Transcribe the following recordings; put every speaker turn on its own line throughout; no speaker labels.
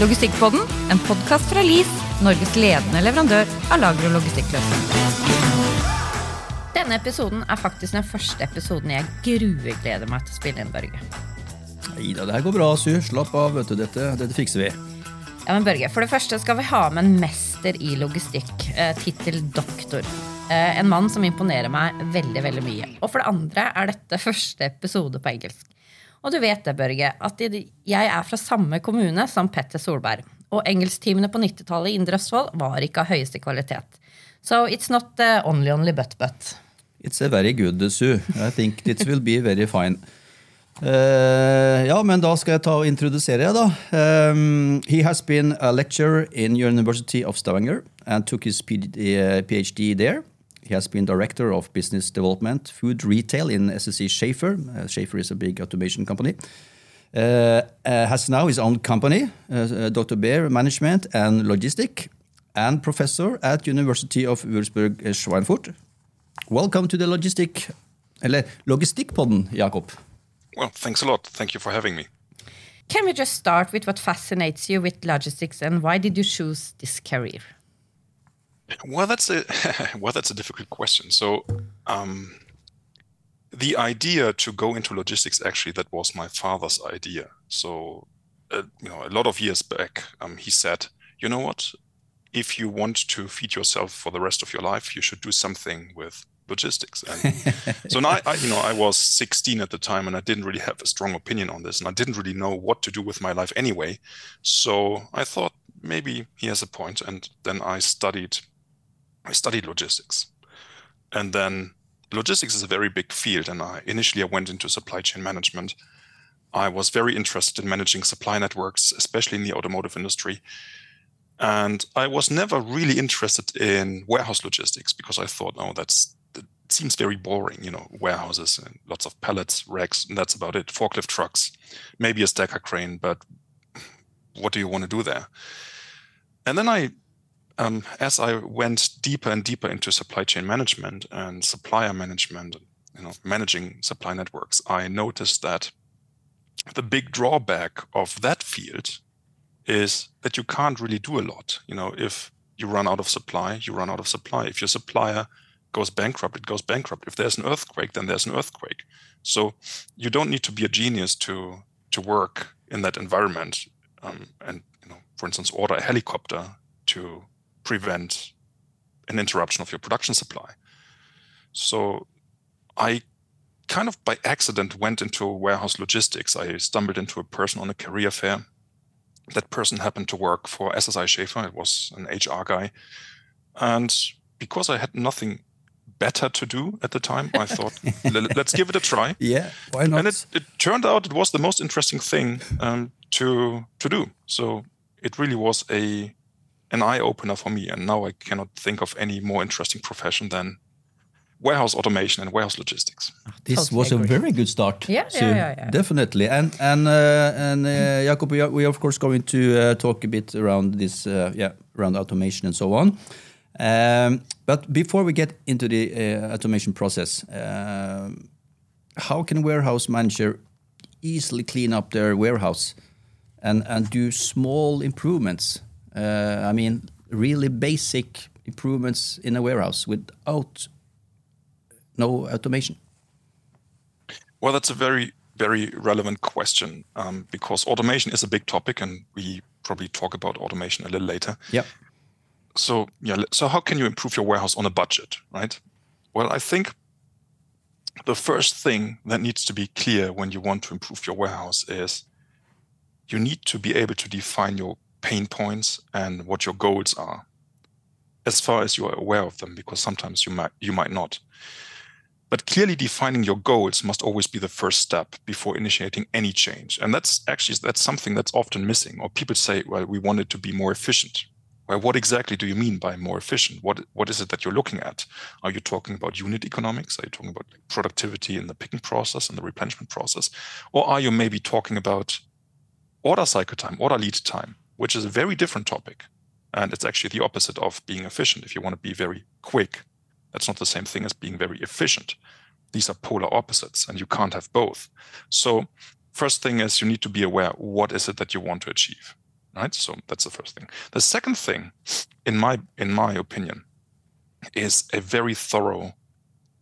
Logistikkpodden, en podkast fra LIS, Norges ledende leverandør av lager- og logistikkløsninger. Denne episoden er faktisk den første episoden jeg gruegleder meg til å spille inn, Børge.
Nei da, det her går bra, Su. Slapp av, vet du. Dette, dette fikser vi.
Ja, men Børge, For det første skal vi ha med en mester i logistikk, eh, tittel doktor. Eh, en mann som imponerer meg veldig veldig mye. Og for det andre er dette første episode på engelsk. Og du vet det, Børge, at jeg er fra samme kommune som Petter Solberg. Og engelsktimene på 90-tallet i Indre Østfold var ikke av høyeste kvalitet. So it's not uh, only only but but.
It's a very good, zoo. I think it will be very fine. Uh, ja, men da skal jeg ta og introdusere da. Um, he has been a lecturer in University of Stavanger and took his PhD there. He has been director of business development, food retail in SSI Schaefer. Uh, Schaefer is a big automation company. Uh, uh, has now his own company, uh, Dr. Beer Management and Logistic, and professor at University of Würzburg uh, Schweinfurt. Welcome to the Logistic, eller Logistikkpodden, Jakob.
Well, thanks a lot. Thank you for having me.
Can we just start with what fascinates you with logistics and why did you choose this career?
Well, that's a well, that's a difficult question. So, um, the idea to go into logistics actually that was my father's idea. So, uh, you know, a lot of years back, um, he said, "You know what? If you want to feed yourself for the rest of your life, you should do something with logistics." And so now, I, you know, I was 16 at the time, and I didn't really have a strong opinion on this, and I didn't really know what to do with my life anyway. So I thought maybe he has a point, and then I studied I studied logistics. And then logistics is a very big field. And I initially I went into supply chain management. I was very interested in managing supply networks, especially in the automotive industry. And I was never really interested in warehouse logistics because I thought, oh, that's that seems very boring, you know, warehouses and lots of pallets, racks, and that's about it. Forklift trucks, maybe a stacker crane, but what do you want to do there? And then I um, as I went deeper and deeper into supply chain management and supplier management, you know, managing supply networks, I noticed that the big drawback of that field is that you can't really do a lot. You know, if you run out of supply, you run out of supply. If your supplier goes bankrupt, it goes bankrupt. If there's an earthquake, then there's an earthquake. So you don't need to be a genius to to work in that environment um, and you know, for instance, order a helicopter to prevent an interruption of your production supply. So I kind of by accident went into warehouse logistics. I stumbled into a person on a career fair. That person happened to work for SSI Schaefer. It was an HR guy. And because I had nothing better to do at the time, I thought, let's give it a try.
Yeah, why not?
And it, it turned out it was the most interesting thing um, to to do. So it really was a an eye opener for me. And now I cannot think of any more interesting profession than warehouse automation and warehouse logistics.
This
Totally
was a very good start.
Yeah,
so
yeah, yeah, yeah.
Definitely. And and uh, and uh, Jakob, we are, we are of course going to uh, talk a bit around this, uh, yeah, around automation and so on. Um, but before we get into the uh, automation process, um how can warehouse manager easily clean up their warehouse and and do small improvements? Uh, I mean, really basic improvements in a warehouse without no automation.
Well, that's a very, very relevant question um, because automation is a big topic, and we probably talk about automation a little later.
Yeah.
So, yeah, so how can you improve your warehouse on a budget, right? Well, I think the first thing that needs to be clear when you want to improve your warehouse is you need to be able to define your pain points and what your goals are as far as you are aware of them because sometimes you might you might not. But clearly defining your goals must always be the first step before initiating any change. And that's actually that's something that's often missing or people say well we want it to be more efficient. Well what exactly do you mean by more efficient? What what is it that you're looking at? Are you talking about unit economics? Are you talking about productivity in the picking process and the replenishment process? Or are you maybe talking about order cycle time order lead time which is a very different topic and it's actually the opposite of being efficient if you want to be very quick that's not the same thing as being very efficient these are polar opposites and you can't have both so first thing is you need to be aware what is it that you want to achieve right? So that's the first thing. The second thing, in my in my opinion, is a very thorough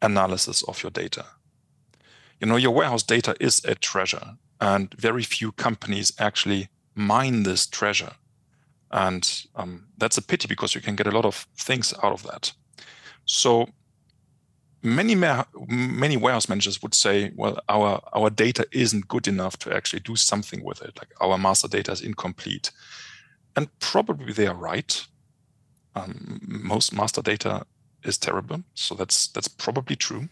analysis of your data. You know, your warehouse data is a treasure, and very few companies actually mine this treasure. And um, that's a pity because you can get a lot of things out of that. So many many warehouse managers would say, well, our our data isn't good enough to actually do something with it. Like our master data is incomplete, and probably they are right. Um, most master data is terrible, so that's that's probably true.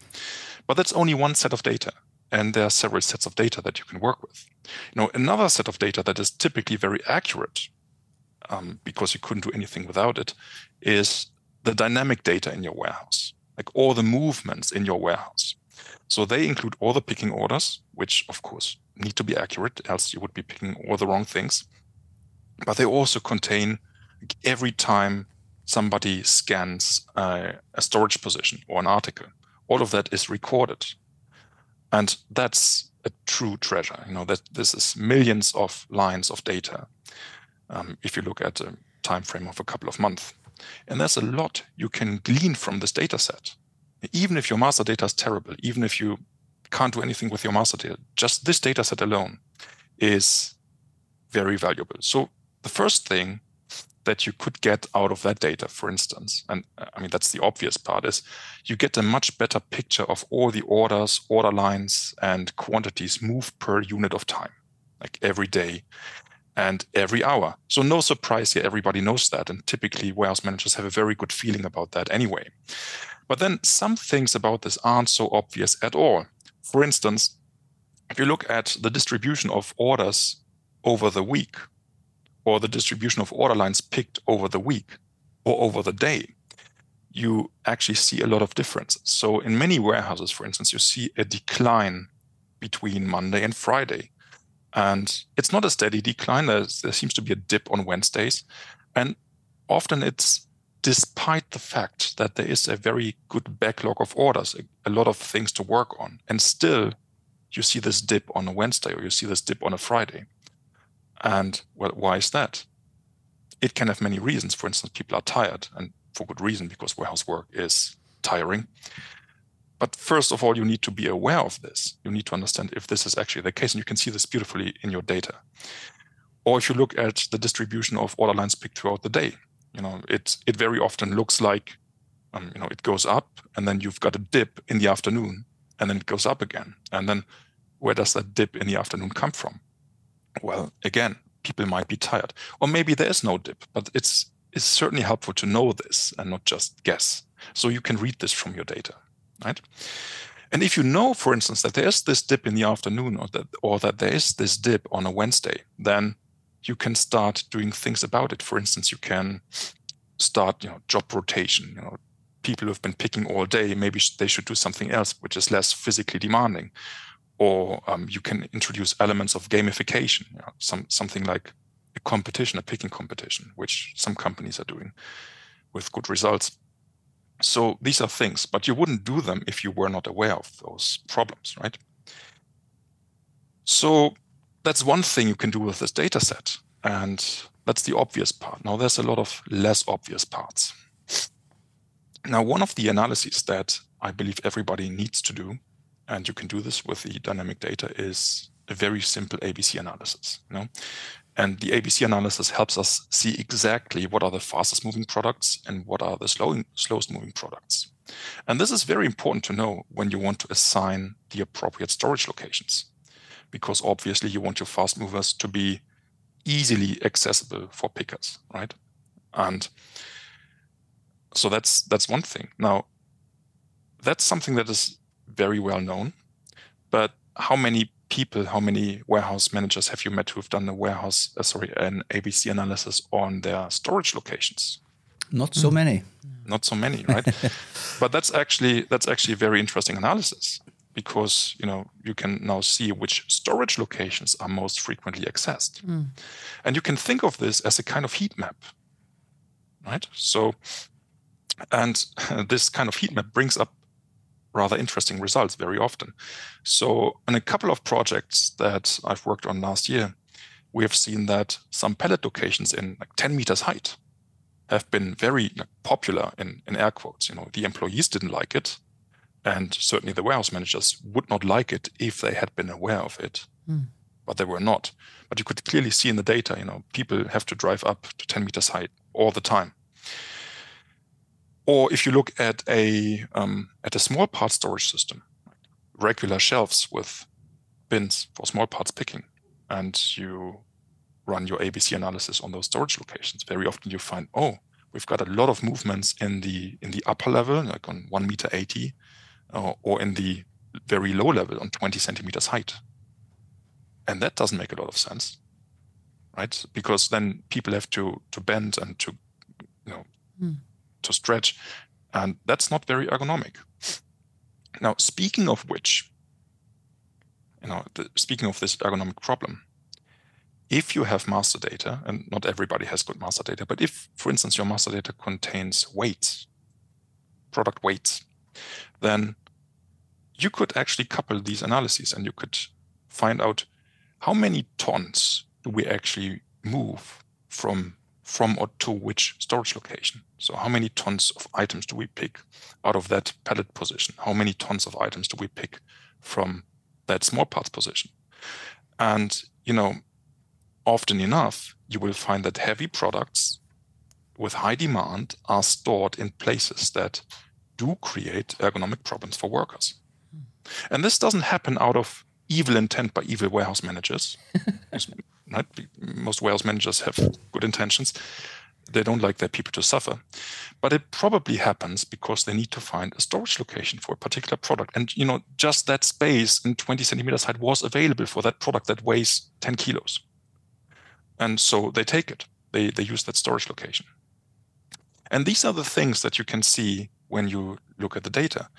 But that's only one set of data, and there are several sets of data that you can work with. You know, another set of data that is typically very accurate, um, because you couldn't do anything without it, is the dynamic data in your warehouse like all the movements in your warehouse. So they include all the picking orders, which of course need to be accurate, else you would be picking all the wrong things. But they also contain every time somebody scans uh, a storage position or an article, all of that is recorded. And that's a true treasure. You know, that this is millions of lines of data. Um, if you look at a time frame of a couple of months. And there's a lot you can glean from this data set. Even if your master data is terrible, even if you can't do anything with your master data, just this data set alone is very valuable. So the first thing that you could get out of that data, for instance, and uh, I mean, that's the obvious part, is you get a much better picture of all the orders, order lines, and quantities moved per unit of time, like every day and every hour. So no surprise here, everybody knows that. And typically warehouse managers have a very good feeling about that anyway. But then some things about this aren't so obvious at all. For instance, if you look at the distribution of orders over the week, or the distribution of order lines picked over the week or over the day, you actually see a lot of difference. So in many warehouses, for instance, you see a decline between Monday and Friday and it's not a steady decline. There's, there seems to be a dip on Wednesdays. And often it's despite the fact that there is a very good backlog of orders, a, a lot of things to work on. And still, you see this dip on a Wednesday or you see this dip on a Friday. And well, why is that? It can have many reasons. For instance, people are tired, and for good reason, because warehouse work is tiring. But first of all, you need to be aware of this. You need to understand if this is actually the case, and you can see this beautifully in your data. Or if you look at the distribution of order lines picked throughout the day, you know, it it very often looks like, um, you know, it goes up, and then you've got a dip in the afternoon, and then it goes up again, and then where does that dip in the afternoon come from? Well, again, people might be tired, or maybe there is no dip, but it's it's certainly helpful to know this and not just guess. So you can read this from your data right? And if you know, for instance, that there is this dip in the afternoon or that, or that there is this dip on a Wednesday, then you can start doing things about it. For instance, you can start, you know, job rotation. You know, people who've been picking all day, maybe they should do something else, which is less physically demanding. Or um, you can introduce elements of gamification, you know, some something like a competition, a picking competition, which some companies are doing with good results. So these are things, but you wouldn't do them if you were not aware of those problems, right? So that's one thing you can do with this data set. And that's the obvious part. Now there's a lot of less obvious parts. Now, one of the analyses that I believe everybody needs to do, and you can do this with the dynamic data, is a very simple ABC analysis. You know? And the ABC analysis helps us see exactly what are the fastest moving products and what are the slow, slowest moving products. And this is very important to know when you want to assign the appropriate storage locations, because obviously you want your fast movers to be easily accessible for pickers, right? And so that's that's one thing. Now, that's something that is very well known, but how many people, how many warehouse managers have you met who've done a warehouse, uh, sorry, an ABC analysis on their storage locations?
Not so mm. many.
Not so many, right? but that's actually that's actually a very interesting analysis because you know you can now see which storage locations are most frequently accessed, mm. and you can think of this as a kind of heat map, right? So, and this kind of heat map brings up rather interesting results very often. So, in a couple of projects that I've worked on last year, we have seen that some pallet locations in like 10 meters height have been very like, popular in, in air quotes. You know, the employees didn't like it, and certainly the warehouse managers would not like it if they had been aware of it,
Mm.
but they were not. But you could clearly see in the data, you know, people have to drive up to 10 meters height all the time. Or if you look at a um, at a small part storage system, regular shelves with bins for small parts picking, and you run your ABC analysis on those storage locations, very often you find, oh, we've got a lot of movements in the in the upper level, like on one meter eighty, uh, or in the very low level on 20 centimeters height. And that doesn't make a lot of sense, right? Because then people have to to bend and to, you know,
Hmm.
To stretch, and that's not very ergonomic. Now, speaking of which, you know, the, speaking of this ergonomic problem, if you have master data, and not everybody has good master data, but if, for instance, your master data contains weights, product weights, then you could actually couple these analyses and you could find out how many tons do we actually move from from or to which storage location. So how many tons of items do we pick out of that pallet position? How many tons of items do we pick from that small parts position? And you know, often enough, you will find that heavy products with high demand are stored in places that do create ergonomic problems for workers. Hmm. And this doesn't happen out of evil intent by evil warehouse managers. right? Most warehouse managers have good intentions. They don't like their people to suffer. But it probably happens because they need to find a storage location for a particular product. And you know, just that space in 20 centimeters height was available for that product that weighs 10 kilos. And so they take it. They they use that storage location. And these are the things that you can see when you look at the data.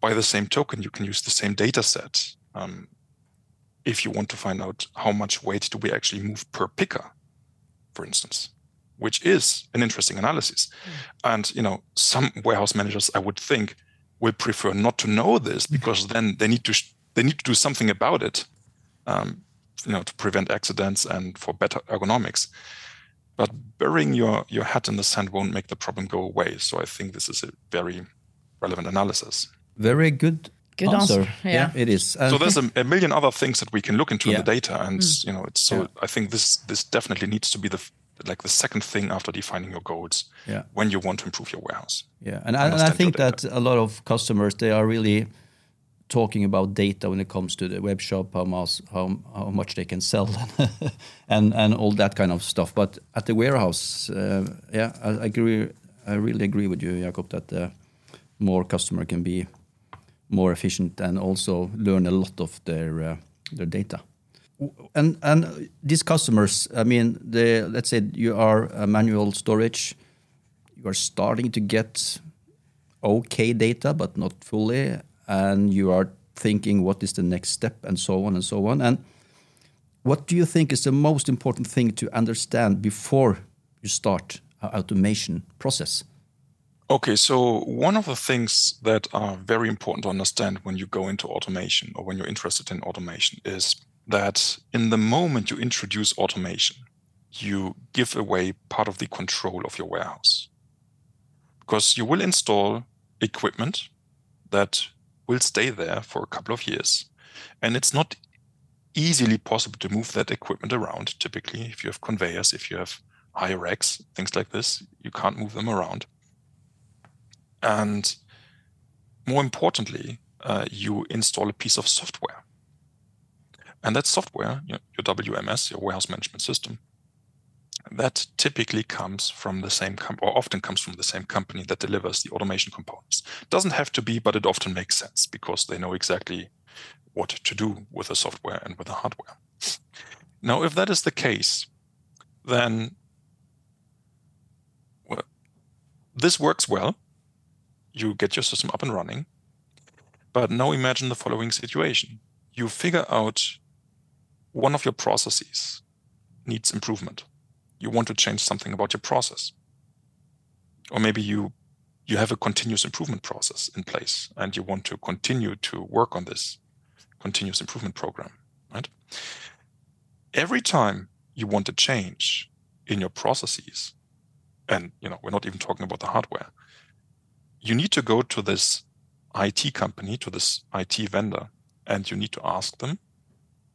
By the same token, you can use the same data set um, if you want to find out how much weight do we actually move per picker, for instance, which is an interesting analysis. Hmm. And you know, some warehouse managers, I would think, will prefer not to know this because hmm. then they need to sh- they need to do something about it, um, you know, to prevent accidents and for better ergonomics. But burying your your hat in the sand won't make the problem go away. So I think this is a very relevant analysis.
Very good,
Good answer, yeah.
it is.
so there's a, a million other things that we can look into in the data and hmm. you know it's so
Yeah.
i think this this definitely needs to be the f- like the second thing after defining your goals
Yeah.
when you want to improve your warehouse
Yeah, and I, and I think that a lot of customers they are really talking about data when it comes to the web shop, how much how, how much they can sell, and and all that kind of stuff. But at the warehouse, uh, yeah, I, I agree. I really agree with you, Jakob, that uh, more customer can be more efficient and also learn a lot of their uh, their data. And and these customers, I mean, let's say you are a manual storage, you are starting to get okay data, but not fully, and you are thinking what is the next step, and so on and so on. And what do you think is the most important thing to understand before you start an automation process?
okay so one of the things that are very important to understand when you go into automation or when you're interested in automation is that in the moment you introduce automation you give away part of the control of your warehouse because you will install equipment that will stay there for a couple of years. And it's not easily possible to move that equipment around. Typically, if you have conveyors, if you have high racks, things like this, you can't move them around. And more importantly, uh, you install a piece of software. And that software, your, WMS, your warehouse management system, that typically comes from the same com- or often comes from the same company that delivers the automation components. Doesn't have to be, but it often makes sense because they know exactly what to do with the software and with the hardware. Now, if that is the case, then well, this works well. You get your system up and running. But now imagine the following situation. You figure out one of your processes needs improvement. You want to change something about your process. Or maybe you you have a continuous improvement process in place and you want to continue to work on this continuous improvement program right? Every time you want to change in your processes, and you know, we're not even talking about the hardware, you need to go to this IT company, to this IT vendor, and you need to ask them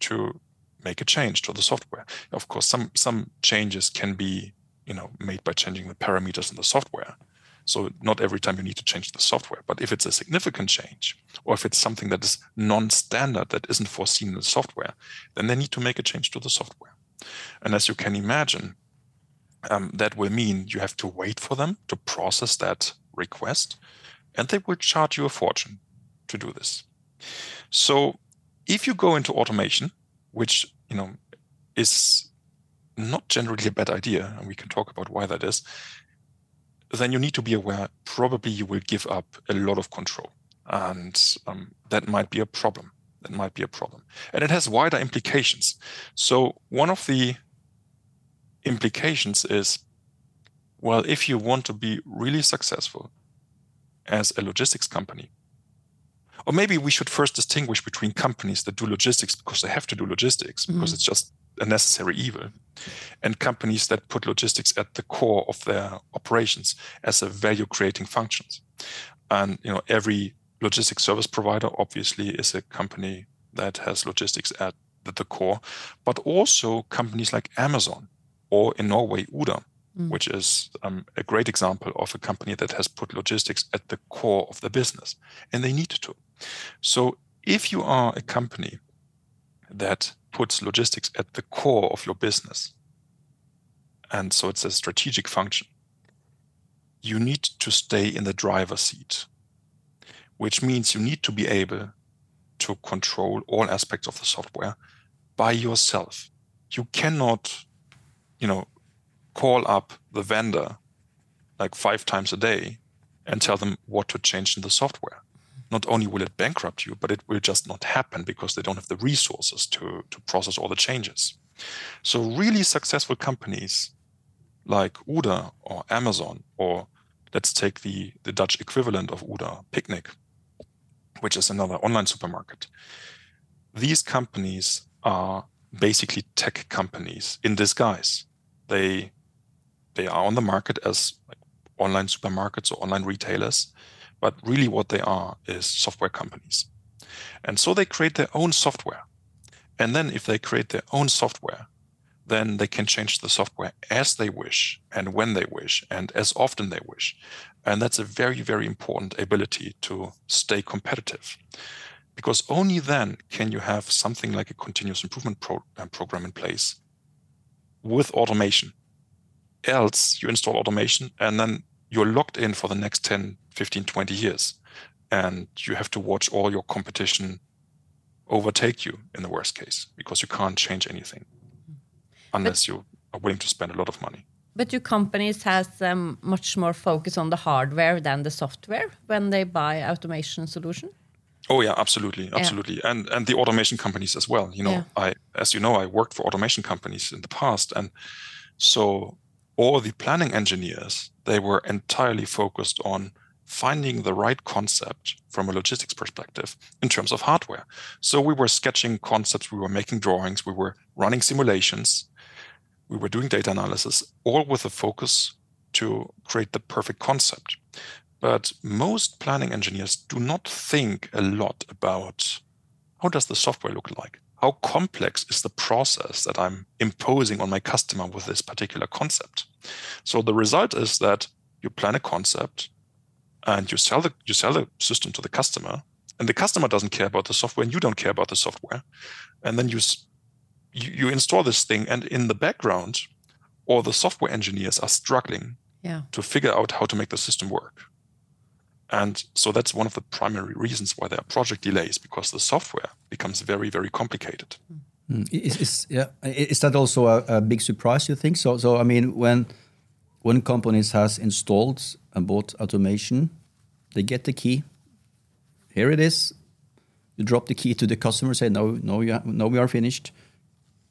to make a change to the software. Of course, some some changes can be you know made by changing the parameters in the software. So not every time you need to change the software, but if it's a significant change, or if it's something that is non-standard that isn't foreseen in the software, then they need to make a change to the software. And as you can imagine, um, that will mean you have to wait for them to process that request, and they will charge you a fortune to do this. So if you go into automation, which you know is not generally a bad idea, and we can talk about why that is, then you need to be aware probably you will give up a lot of control. And um, that might be a problem. That might be a problem. And it has wider implications. So, one of the implications is well, if you want to be really successful as a logistics company, or maybe we should first distinguish between companies that do logistics because they have to do logistics, because mm-hmm. it's just a necessary evil, and companies that put logistics at the core of their operations as a value creating functions. And you know, every logistics service provider obviously is a company that has logistics at the core, but also companies like Amazon or in Norway, Oda, mm. which is um, a great example of a company that has put logistics at the core of the business, and they need to. So if you are a company that puts logistics at the core of your business. And so it's a strategic function. You need to stay in the driver's seat, which means you need to be able to control all aspects of the software by yourself. You cannot, you know, call up the vendor like five times a day and tell them what to change in the software not only will it bankrupt you, but it will just not happen because they don't have the resources to, to process all the changes. So, really successful companies like Oda or Amazon, or let's take the, the Dutch equivalent of Oda, Picnic, which is another online supermarket. These companies are basically tech companies in disguise. They they are on the market as like online supermarkets or online retailers, but really, what they are is software companies. And so they create their own software. And then, if they create their own software, then they can change the software as they wish and when they wish and as often they wish. And that's a very, very important ability to stay competitive. Because only then can you have something like a continuous improvement pro- uh, program in place with automation. Else, you install automation and then you're locked in for the next 10, 15, 20 years. And you have to watch all your competition overtake you in the worst case because you can't change anything unless but, you are willing to spend a lot of money.
But do companies has um, much more focus on the hardware than the software when they buy automation solution?
Oh yeah, absolutely, absolutely, yeah. and and the automation companies as well. You know, yeah. I as you know, I worked for automation companies in the past, and so all the planning engineers they were entirely focused on finding the right concept from a logistics perspective in terms of hardware. So we were sketching concepts, we were making drawings, we were running simulations, we were doing data analysis, all with a focus to create the perfect concept. But most planning engineers do not think a lot about how does the software look like? how complex is the process that I'm imposing on my customer with this particular concept? So the result is that you plan a concept and you sell the you sell the system to the customer, and the customer doesn't care about the software, and you don't care about the software, and then you you, you install this thing, and in the background, all the software engineers are struggling
yeah.
to figure out how to make the system work. And so that's one of the primary reasons why there are project delays because the software becomes very, very complicated.
Mm. Is, is, yeah, is that also a, big surprise, you think? So, so I mean, when when companies has installed and bought automation, they get the key. Here it is. You drop the key to the customer, say, no, no, we are finished.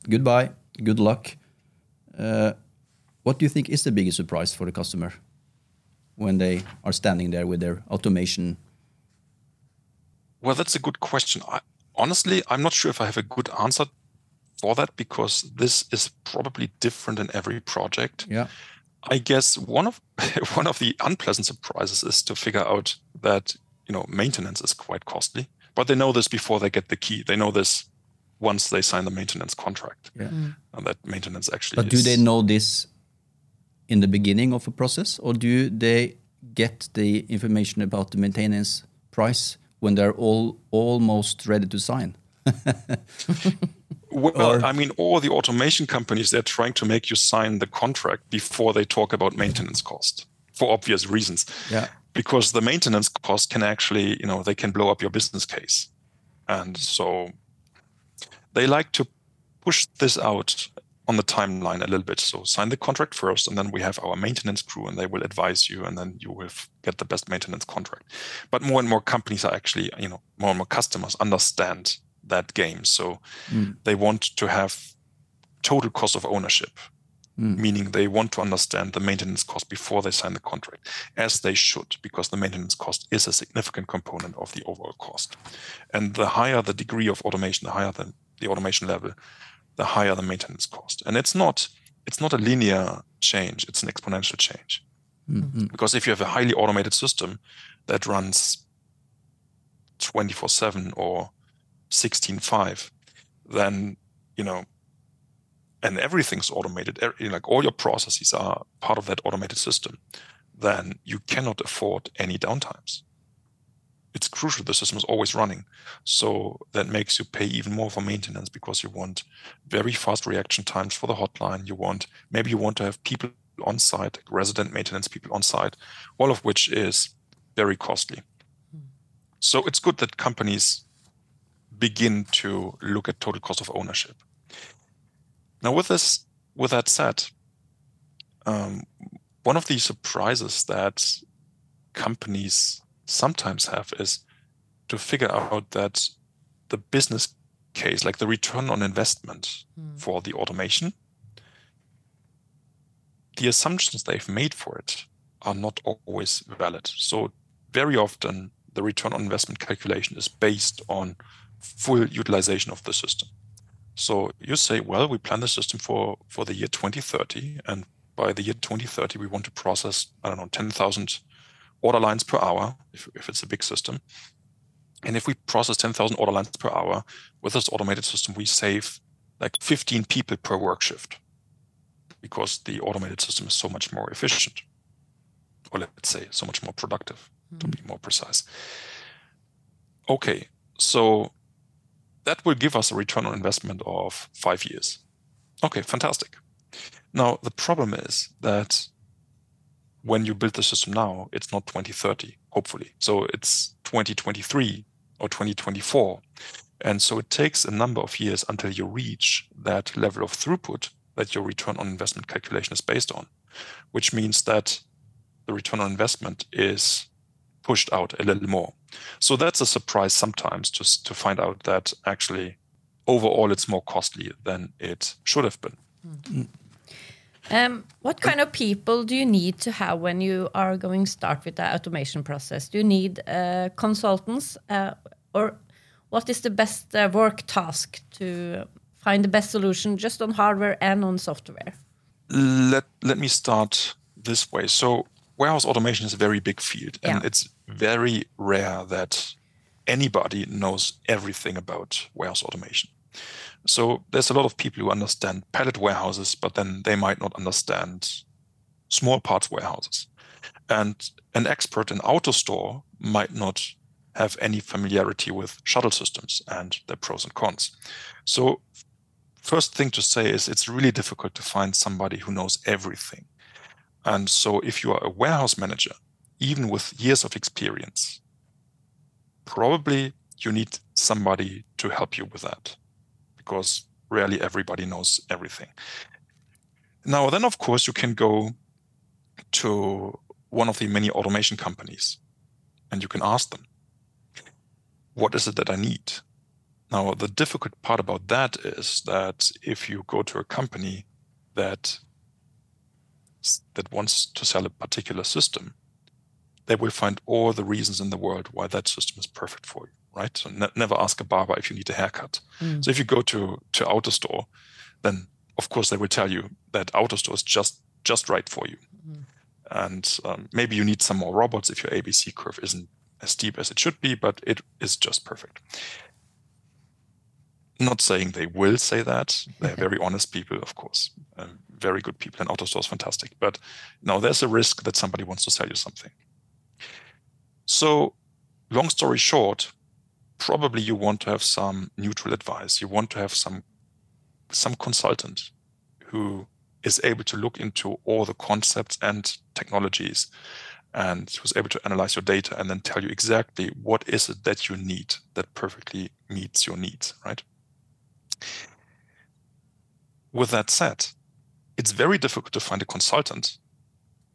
Goodbye, good luck. Uh, what do you think is the biggest surprise for the customer? when they are standing there with their automation?
Well, that's a good question. Honestly, I'm not sure if I have a good answer for that because this is probably different in every project.
Yeah.
I guess one of one of the unpleasant surprises is to figure out that you know maintenance is quite costly, but they know this before they get the key. They know this once they sign the maintenance contract,
Yeah. Mm.
and that maintenance actually.
But do they know this in the beginning of a process, or do they get the information about the maintenance price when they're all almost ready to sign?
Well,
Or-
I mean, all the automation companies they're trying to make you sign the contract before they talk about maintenance cost for obvious reasons.
Yeah.
Because the maintenance cost can actually, you know, they can blow up your business case, and so they like to push this out on the timeline a little bit. So sign the contract first, and then we have our maintenance crew, and they will advise you, and then you will get the best maintenance contract. But more and more companies are actually, you know, more and more customers understand that game, so hmm. they want to have total cost of ownership, hmm. meaning they want to understand the maintenance cost before they sign the contract, as they should, because the maintenance cost is a significant component of the overall cost. And the higher the degree of automation, the higher the, the automation level, the higher the maintenance cost. And it's not it's not a linear change; it's an exponential change. Mm-hmm. Because if you have a highly automated system that runs 24/7 or 16/5, then you know, and everything's automated, like all your processes are part of that automated system, then you cannot afford any downtimes. It's crucial the system is always running. So that makes you pay even more for maintenance because you want very fast reaction times for the hotline. You want maybe you want to have people on site, like resident maintenance people on site, all of which is very costly. Hmm. So it's good that companies begin to look at total cost of ownership. Now, with this, with that said, um, one of the surprises that companies sometimes have is to figure out that the business case, like the return on investment for the automation, the assumptions they've made for it are not always valid. So very often the return on investment calculation is based on full utilization of the system. So you say, well, we plan the system for, for the year 2030, and by the year 2030, we want to process, I don't know, 10,000 order lines per hour, if, if it's a big system. And if we process 10,000 order lines per hour with this automated system, we save like 15 people per work shift because the automated system is so much more efficient, or let's say so much more productive, to hmm. be more precise. Okay, so that will give us a return on investment of five years. Okay, fantastic. Now, the problem is that when you build the system now, it's not 2030, hopefully. So it's 2023 or 2024. And so it takes a number of years until you reach that level of throughput that your return on investment calculation is based on, which means that the return on investment is pushed out a little more. So that's a surprise sometimes just to find out that actually overall it's more costly than it should have been.
Um, what kind of people do you need to have when you are going to start with the automation process? Do you need uh, consultants, uh, or what is the best uh, work task to find the best solution just on hardware and on software?
let let me start this way. So warehouse automation is a very big field, and
Yeah.
it's Mm-hmm. very rare that anybody knows everything about warehouse automation. So there's a lot of people who understand pallet warehouses, but then they might not understand small parts warehouses. And an expert in AutoStore might not have any familiarity with shuttle systems and their pros and cons. So first thing to say is it's really difficult to find somebody who knows everything. And so if you are a warehouse manager, even with years of experience, probably you need somebody to help you with that because rarely everybody knows everything. Now, then, of course, you can go to one of the many automation companies and you can ask them, what is it that I need? Now, the difficult part about that is that if you go to a company that that wants to sell a particular system, they will find all the reasons in the world why that system is perfect for you, right? So ne- never ask a barber if you need a haircut.
Mm.
So if you go to to AutoStore, then of course they will tell you that AutoStore is just just right for you.
Mm.
And um, maybe you need some more robots if your ABC curve isn't as steep as it should be, but it is just perfect. Not saying they will say that. They're very honest people, of course. Um, very good people, and AutoStore is fantastic. But now there's a risk that somebody wants to sell you something. So, long story short, probably you want to have some neutral advice. You want to have some some consultant who is able to look into all the concepts and technologies and was able to analyze your data and then tell you exactly what is it that you need that perfectly meets your needs right with that said it's very difficult to find a consultant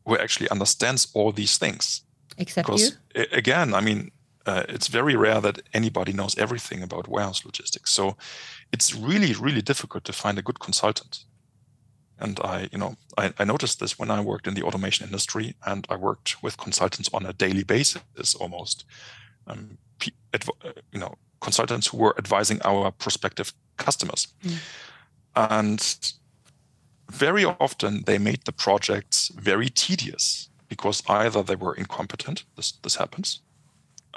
who actually understands all these things
Except you.
because a- again i mean uh, it's very rare that anybody knows everything about warehouse logistics. So it's really really difficult to find a good consultant. And i you know I, I noticed this when i worked in the automation industry and i worked with consultants on a daily basis almost. Um, adv- uh, you know consultants who were advising our prospective customers.
Mm.
and very often they made the projects very tedious because either they were incompetent this this happens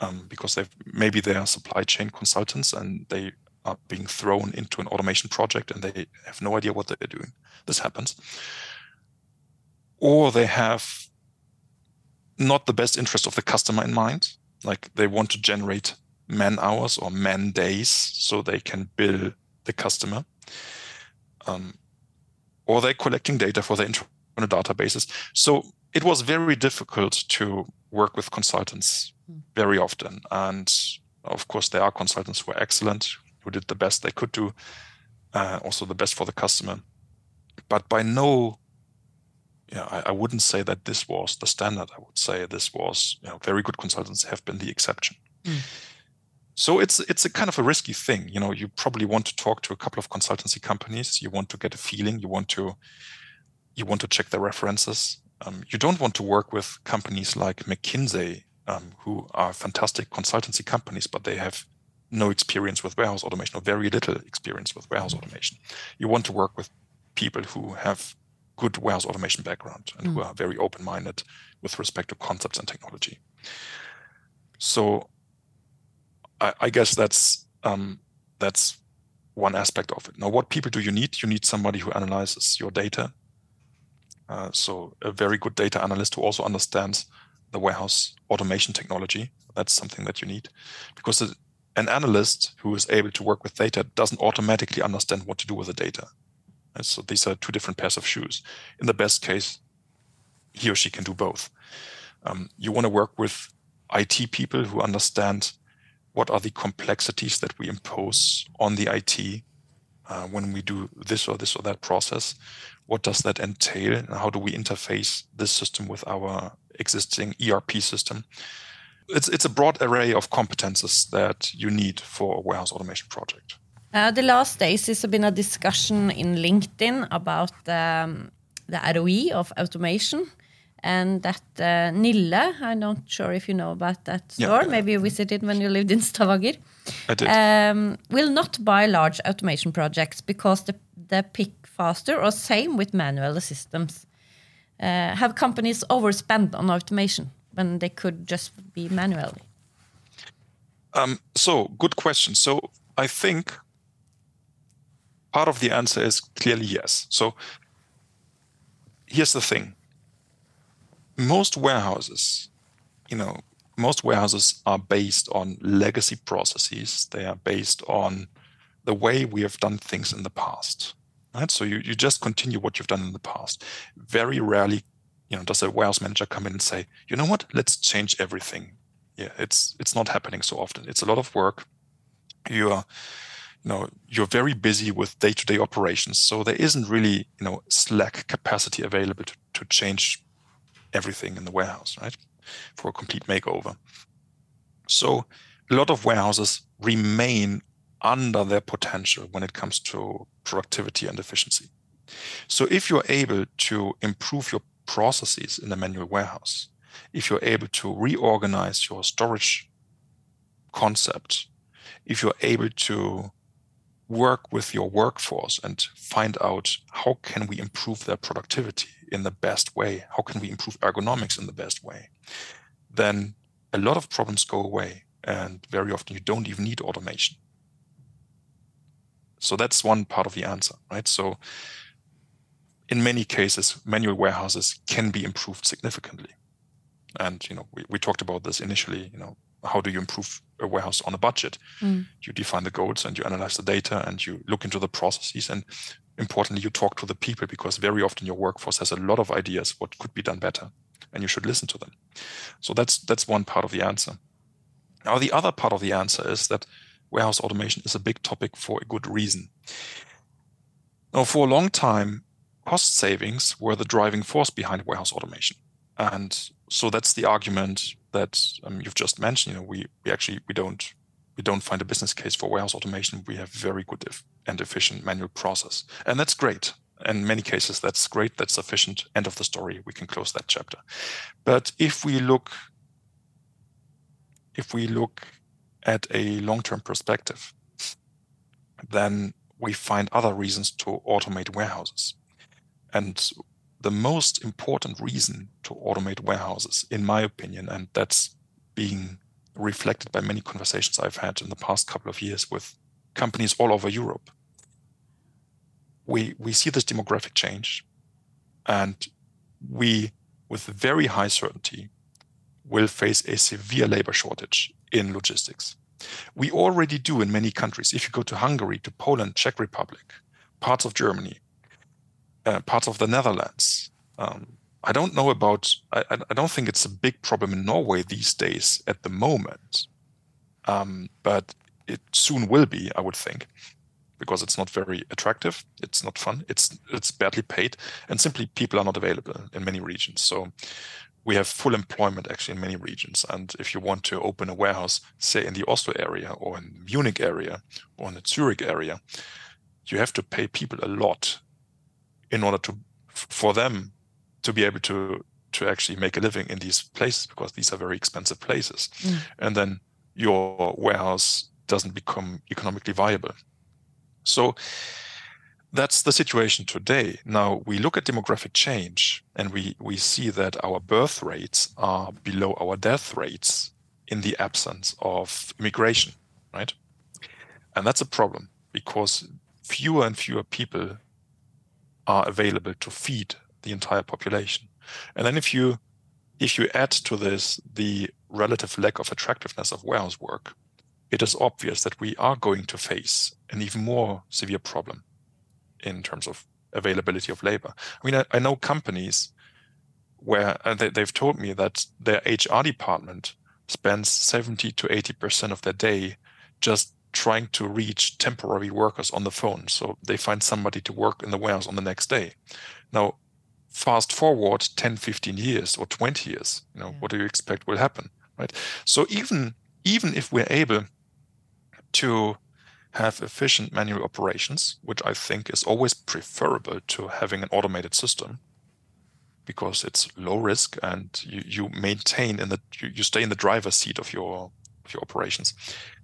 um, because they maybe they are supply chain consultants and they are being thrown into an automation project and they have no idea what they're doing. This happens. Or they have not the best interest of the customer in mind. Like they want to generate man hours or man days so they can bill the customer um, or they're collecting data for their internal databases. So it was very difficult to work with consultants
Hmm.
very often and of course there are consultants who are excellent who did the best they could do uh, also the best for the customer but by no yeah, I, I wouldn't say that this was the standard. I would say this was, you know, very good consultants have been the exception.
Mm.
So it's it's a kind of a risky thing. You know, you probably want to talk to a couple of consultancy companies. You want to get a feeling. You want to you want to check their references. Um, you don't want to work with companies like McKinsey, um, who are fantastic consultancy companies, but they have no experience with warehouse automation or very little experience with warehouse automation. You want to work with people who have good warehouse automation background and who
Mm.
are very open-minded with respect to concepts and technology. So I, I guess that's um, that's one aspect of it. Now, what people do you need? You need somebody who analyzes your data. Uh, so a very good data analyst who also understands the warehouse automation technology. That's something that you need, because a- an analyst who is able to work with data doesn't automatically understand what to do with the data. And so these are two different pairs of shoes. In the best case, he or she can do both. Um, you want to work with IT people who understand what are the complexities that we impose on the IT uh, when we do this or this or that process. What does that entail? And how do we interface this system with our existing ERP system? It's, it's a broad array of competences that you need for a warehouse automation project.
Uh, the last days there's been a discussion in LinkedIn about um, the ROE of automation. And that uh, Nille, I'm not sure if you know about that store,
yeah.
maybe you visited when you lived in Stavanger,
I did.
um, will not buy large automation projects because the, the pick faster or same with manual systems. Uh, have companies overspent on automation when they could just be manually?
Um, so, good question. So, I think part of the answer is clearly yes. So, here's the thing most warehouses, you know, most warehouses are based on legacy processes, they are based on the way we have done things in the past. Right? So you, you just continue what you've done in the past. Very rarely, you know, does a warehouse manager come in and say, you know what, let's change everything. Yeah it's it's not happening so often. It's a lot of work. You are you know you're very busy with day-to-day operations so there isn't really you know slack capacity available to, to change everything in the warehouse right? For a complete makeover. So a lot of warehouses remain under their potential when it comes to productivity and efficiency. So if you're able to improve your processes in a manual warehouse if you're able to reorganize your storage concept if you're able to work with your workforce and find out how can we improve their productivity in the best way how can we improve ergonomics in the best way then a lot of problems go away and very often you don't even need automation so that's one part of the answer right? So in many cases manual warehouses can be improved significantly. And you know we, we talked about this initially you know how do you improve a warehouse on a budget?
Mm.
you define the goals and you analyze the data and you look into the processes. And importantly you talk to the people because very often your workforce has a lot of ideas what could be done better and you should listen to them. So that's that's one part of the answer. Now the other part of the answer is that warehouse automation is a big topic for a good reason. Now for a long time cost savings were the driving force behind warehouse automation. And so that's the argument that um, you've just mentioned you know we, we actually we don't we don't find a business case for warehouse automation. We have very good and efficient manual process. And that's great. In many cases that's great. That's sufficient. End of the story. We can close that chapter. But if we look if we look at a long-term perspective then we find other reasons to automate warehouses and the most important reason to automate warehouses, in my opinion, and that's being reflected by many conversations I've had in the past couple of years with companies all over Europe. We, we see this demographic change, and we, with very high certainty, will face a severe labor shortage in logistics. We already do in many countries. If you go to Hungary, to Poland, Czech Republic, parts of Germany, uh, parts of the Netherlands. Um, I don't know about. I, I, don't think it's a big problem in Norway these days at the moment, um, but it soon will be. I would think, because it's not very attractive. It's not fun. It's it's badly paid, and simply people are not available in many regions. So we have full employment actually in many regions. And if you want to open a warehouse, say in the Oslo area or in Munich area or in the Zurich area, you have to pay people a lot in order to for them to be able to to actually make a living in these places because these are very expensive places
Mm.
and then your warehouse doesn't become economically viable so that's the situation today. Now we look at demographic change and we we see that our birth rates are below our death rates in the absence of immigration right? And that's a problem because fewer and fewer people are available to feed the entire population. And then if you if you add to this the relative lack of attractiveness of warehouse work, it is obvious that we are going to face an even more severe problem in terms of availability of labor. I mean, I, I know companies where they, they've told me that their HR department spends 70 to 80% of their day just trying to reach temporary workers on the phone. So they find somebody to work in the warehouse on the next day. Now, fast forward 10, 15 years or 20 years, you know,
Yeah.
what do you expect will happen? Right. So even even if we're able to have efficient manual operations, which I think is always preferable to having an automated system because it's low risk and you, you maintain in the you, you stay in the driver's seat of your of your operations.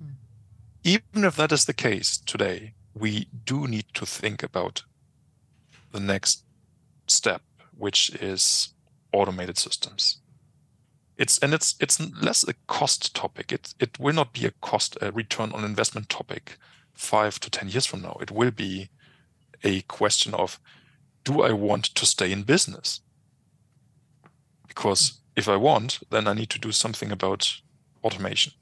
Mm.
Even if that is the case today, we do need to think about the next step, which is automated systems. It's and it's it's less a cost topic. It it will not be a cost a return on investment topic five to ten years from now. It will be a question of do I want to stay in business? Because if I want, then I need to do something about automation.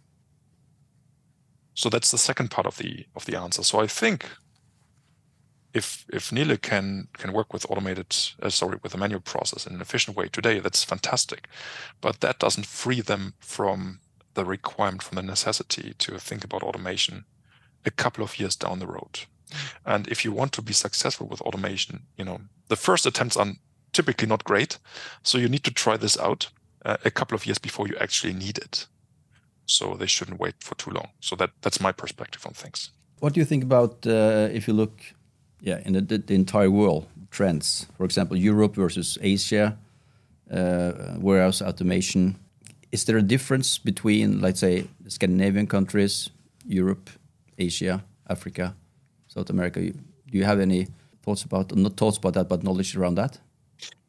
So that's the second part of the of the answer. So I think if if Nile can can work with automated uh, sorry with a manual process in an efficient way today, that's fantastic. But that doesn't free them from the requirement, from the necessity to think about automation a couple of years down the road. And if you want to be successful with automation, you know the first attempts are typically not great, so you need to try this out uh, a couple of years before you actually need it. So they shouldn't wait for too long. So that that's my perspective on things.
What do you think about uh, if you look, yeah, in the, the, entire world trends? For example, Europe versus Asia, uh, warehouse automation. Is there a difference between, let's say, Scandinavian countries Europe, Asia, Africa, South America. Do you have any thoughts about not thoughts about that, but knowledge around that?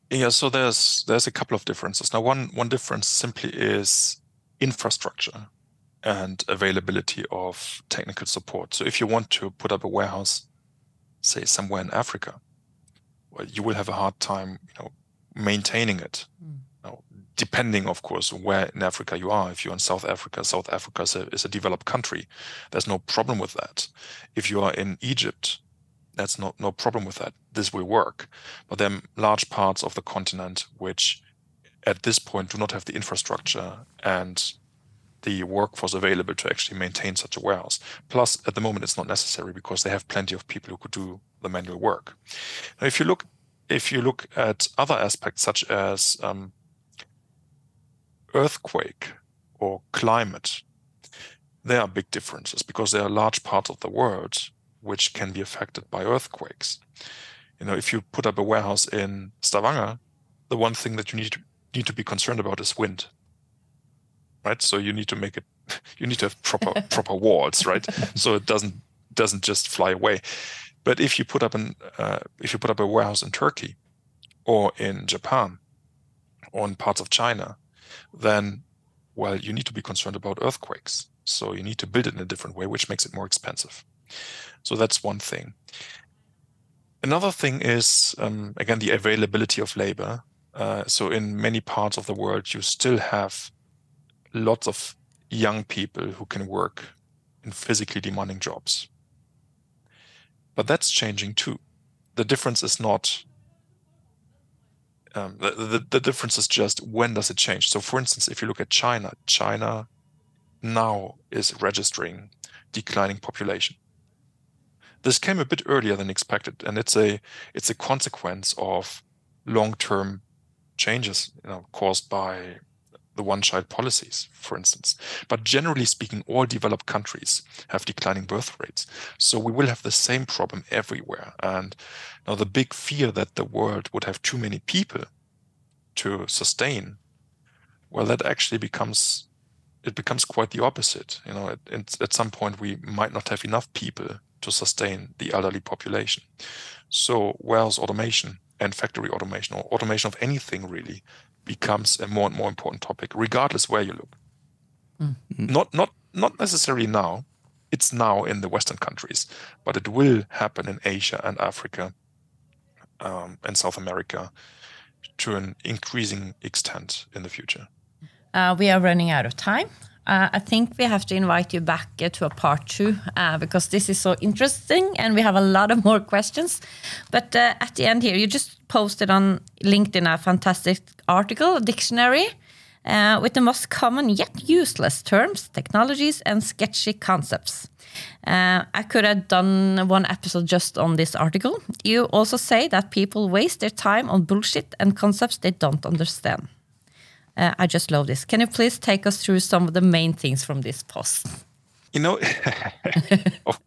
Yeah, so there's there's a couple of differences. Now, one one difference simply is infrastructure and availability of technical support. So if you want to put up a warehouse, say somewhere in Africa, well, you will have a hard time, you know, maintaining it. Mm. Depending, of course, where in Africa you are. If you're in South Africa, South Africa is a, is a developed country. There's no problem with that. If you are in Egypt, that's not no problem with that. This will work. But there are large parts of the continent which at this point do not have the infrastructure and the workforce available to actually maintain such a warehouse. Plus, at the moment, it's not necessary because they have plenty of people who could do the manual work. Now, if you look, if you look at other aspects such as um, earthquake or climate, there are big differences because there are large parts of the world which can be affected by earthquakes. You know, if you put up a warehouse in Stavanger, the one thing that you need to need to be concerned about is wind right? So you need to make it, you need to have proper proper walls, right? So it doesn't doesn't just fly away. But if you put up an uh, if you put up a warehouse in Turkey, or in Japan, or in parts of China, then well, you need to be concerned about earthquakes. So you need to build it in a different way, which makes it more expensive. So that's one thing. Another thing is um, again the availability of labor. Uh, so in many parts of the world, you still have lots of young people who can work in physically demanding jobs. But that's changing too. The difference is not um, the, the, the difference is just when does it change? So, for instance, if you look at China, China now is registering declining population. This came a bit earlier than expected, and it's a it's a consequence of long-term changes, you know, caused by the one child policies, for instance. But generally speaking, all developed countries have declining birth rates. So we will have the same problem everywhere. And now the big fear that the world would have too many people to sustain, well, that actually becomes it becomes quite the opposite. You know, at, at some point we might not have enough people to sustain the elderly population. So warehouse automation and factory automation or automation of anything really becomes a more and more important topic, regardless where you look. Mm-hmm. Not not not necessarily now. It's now in the Western countries, but it will happen in Asia and Africa um, and South America to an increasing extent in the future.
Uh, we are running out of time. Uh, I think we have to invite you back uh, to a part two uh, because this is so interesting and we have a lot of more questions. But uh, at the end here, you just posted on LinkedIn a fantastic article, a dictionary, uh, with the most common yet useless terms, technologies, and sketchy concepts. Uh, I could have done one episode just on this article. You also say that people waste their time on bullshit and concepts they don't understand. Uh, I just love this. Can you please take us through some of the main things from this post?
You know, oh,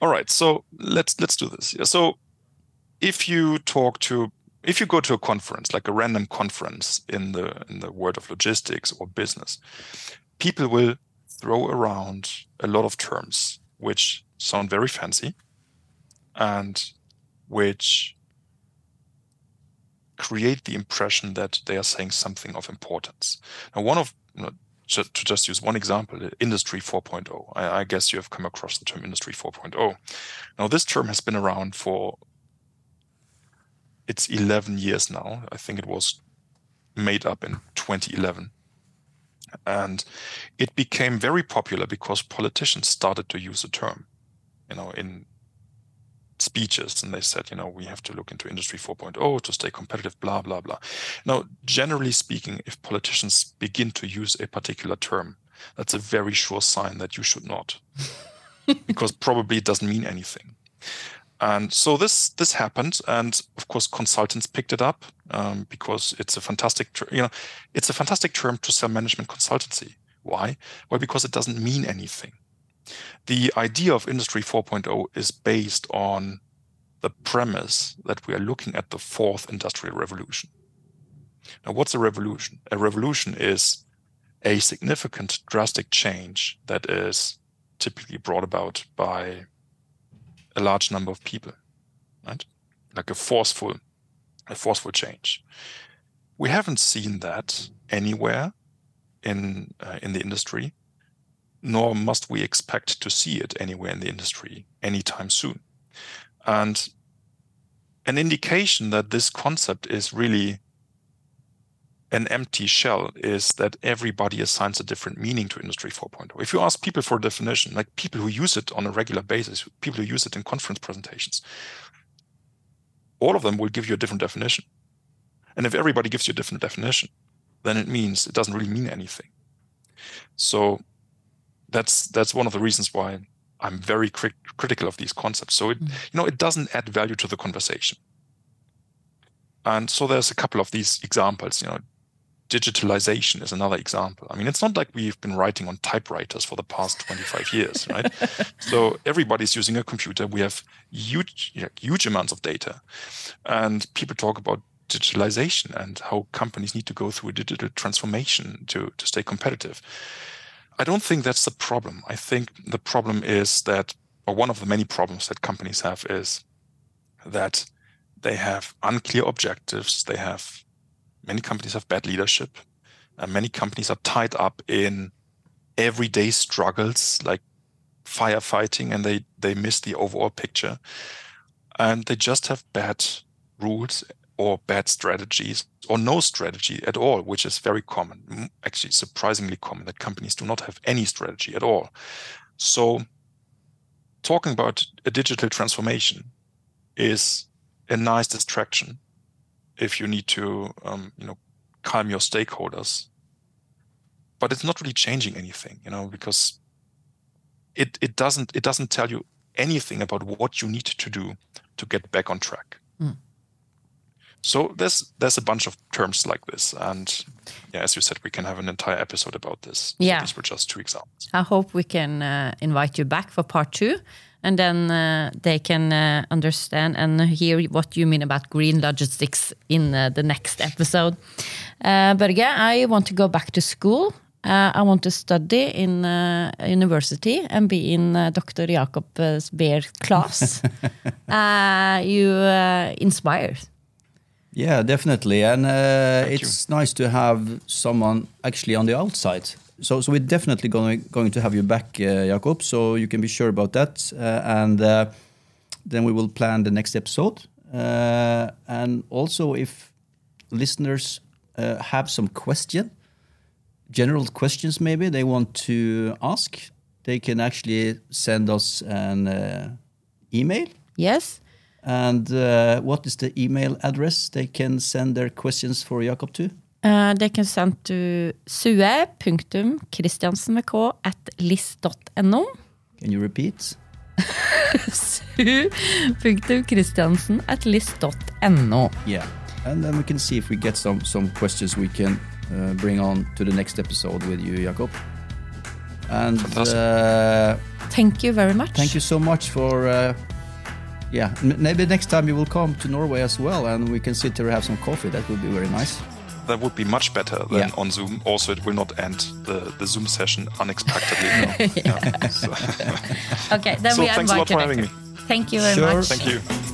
all right. So let's let's do this. So if you talk to if you go to a conference like a random conference in the in the world of logistics or business people will throw around a lot of terms which sound very fancy and which create the impression that they are saying something of importance. Now, one of you know, to, to, just use one example, Industry 4.0. I, I, guess you have come across the term Industry 4.0. Now, this term has been around for it's 11 years now. I think it was made up in 2011. And it became very popular because politicians started to use the term, you know, in speeches and they said, you know, we have to look into industry 4.0 to stay competitive, blah, blah, blah. Now, generally speaking, if politicians begin to use a particular term, that's a very sure sign that you should not, because probably it doesn't mean anything. And so this this happened, and of course consultants picked it up um, because it's a fantastic, ter- you know, it's a fantastic term to sell management consultancy. Why? Well, because it doesn't mean anything. The idea of Industry 4.0 is based on the premise that we are looking at the fourth industrial revolution. Now, what's a revolution? A revolution is a significant, drastic change that is typically brought about by a large number of people, right? Like a forceful, a forceful change. We haven't seen that anywhere in uh, in the industry, nor must we expect to see it anywhere in the industry anytime soon. And an indication that this concept is really an empty shell is that everybody assigns a different meaning to Industry 4.0. If you ask people for a definition, like people who use it on a regular basis, people who use it in conference presentations, all of them will give you a different definition. And if everybody gives you a different definition, then it means it doesn't really mean anything. So that's that's one of the reasons why I'm very cri- critical of these concepts. So it, mm. you know, it doesn't add value to the conversation. And so there's a couple of these examples. You know, digitalization is another example. I mean, it's not like we've been writing on typewriters for the past 25 years, right? so everybody's using a computer. We have huge, huge amounts of data, and people talk about digitalization and how companies need to go through a digital transformation to to stay competitive. I don't think that's the problem. I think the problem is that, or one of the many problems that companies have is that they have unclear objectives. They have many companies have bad leadership, and many companies are tied up in everyday struggles like firefighting, and they they miss the overall picture, and they just have bad rules or bad strategies or no strategy at all, which is very common, actually surprisingly common that companies do not have any strategy at all. So talking about a digital transformation is a nice distraction if you need to, um, you know, calm your stakeholders. But it's not really changing anything, you know, because it it doesn't it doesn't tell you anything about what you need to do to get back on track. Mm. So there's there's a bunch of terms like this, and yeah, as you said, we can have an entire episode about this.
Yeah,
so these were just two examples.
I hope we can uh, invite you back for part two, and then uh, they can uh, understand and hear what you mean about green logistics in uh, the next episode. Uh, but yeah, I want to go back to school. Uh, I want to study in university and be in Dr. Jakob's Beer class. you inspire.
Yeah, definitely, and uh, it's you. nice to have someone actually on the outside. So, so we're definitely going going to have you back, uh, Jakob. So you can be sure about that, uh, and uh, then we will plan the next episode. Uh, and also, if listeners uh, have some question, general questions, maybe they want to ask, they can actually send us an uh, email.
Yes
and uh, what is the email address they can send their questions for Jakob to?
Uh, they can send to sue.christiansen at list.no.
Can you repeat?
sue.christiansen at list.no.
Yeah, and then we can see if we get some, some questions we can uh, bring on to the next episode with you, Jakob. And uh,
thank you very much.
Thank you so much for uh, yeah, maybe next time you will come to Norway as well, and we can sit there and have some coffee. That would be very nice.
That would be much better than yeah. on Zoom. Also, it will not end the, the Zoom session unexpectedly.
yeah. yeah. So. okay, then
so
we
thanks a lot for having me.
Thank you very much. sure. much.
Thank you.